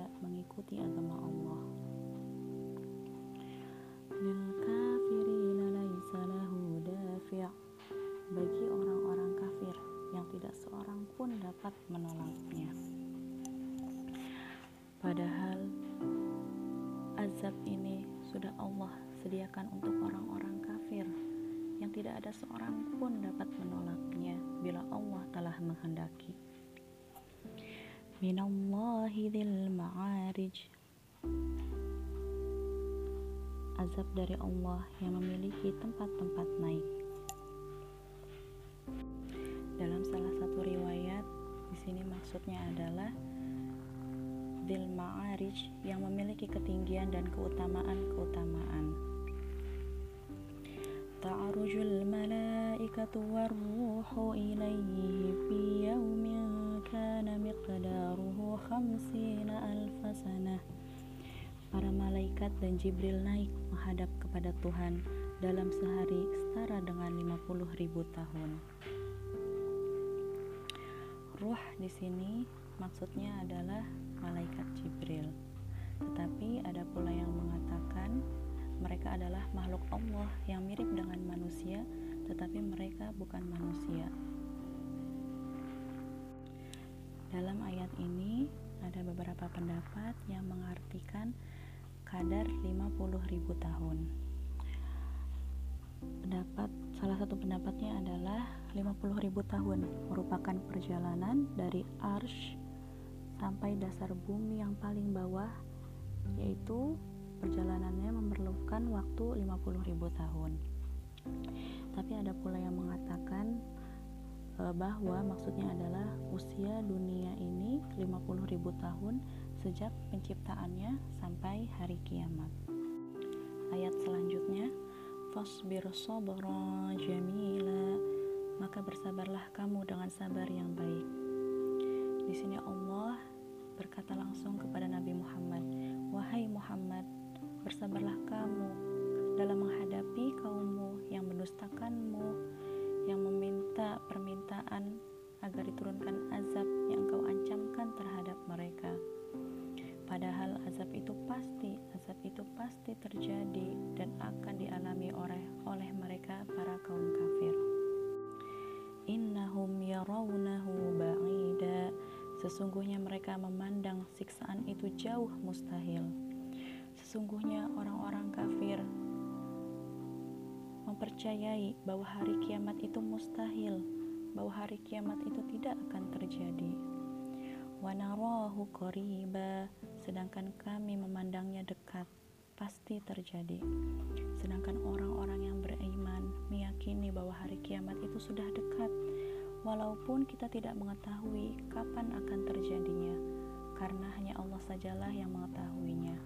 tidak mengikuti agama Allah bagi orang-orang kafir yang tidak seorang pun dapat menolaknya. padahal azab ini sudah Allah sediakan untuk orang-orang kafir yang tidak ada seorang pun dapat menolaknya bila Allah telah menghendaki. Minallahi dzil ma'arij Azab dari Allah yang memiliki tempat-tempat naik. Dalam salah satu riwayat, di sini maksudnya adalah Dil Ma'arij yang memiliki ketinggian dan keutamaan-keutamaan. Ta'arujul malaikatu warruhu ilaihi fi yawmin malaikat dan Jibril naik menghadap kepada Tuhan dalam sehari setara dengan 50 ribu tahun. Ruh di sini maksudnya adalah malaikat Jibril. Tetapi ada pula yang mengatakan mereka adalah makhluk Allah yang mirip dengan manusia, tetapi mereka bukan manusia. Dalam ayat ini ada beberapa pendapat yang mengartikan kadar 50 ribu tahun. Pendapat salah satu pendapatnya adalah 50 ribu tahun merupakan perjalanan dari Arsh sampai dasar bumi yang paling bawah yaitu perjalanannya memerlukan waktu 50.000 tahun tapi ada pula yang mengatakan e, bahwa maksudnya adalah usia dunia ini 50.000 tahun sejak penciptaannya sampai hari kiamat. Ayat selanjutnya fasbir sabra jamila. Maka bersabarlah kamu dengan sabar yang baik. Di sini Allah berkata langsung kepada Nabi Muhammad, "Wahai Muhammad, bersabarlah kamu dalam menghadapi kaummu yang mendustakanmu, yang meminta permintaan agar diturunkan azab azab itu pasti, azab itu pasti terjadi dan akan dialami oleh oleh mereka para kaum kafir. Innahum yarawnahu ba'ida Sesungguhnya mereka memandang siksaan itu jauh mustahil. Sesungguhnya orang-orang kafir mempercayai bahwa hari kiamat itu mustahil, bahwa hari kiamat itu tidak akan terjadi. Wanarahu qariba, sedangkan kami memandangnya dekat, pasti terjadi. Sedangkan orang-orang yang beriman meyakini bahwa hari kiamat itu sudah dekat, walaupun kita tidak mengetahui kapan akan terjadinya, karena hanya Allah sajalah yang mengetahuinya.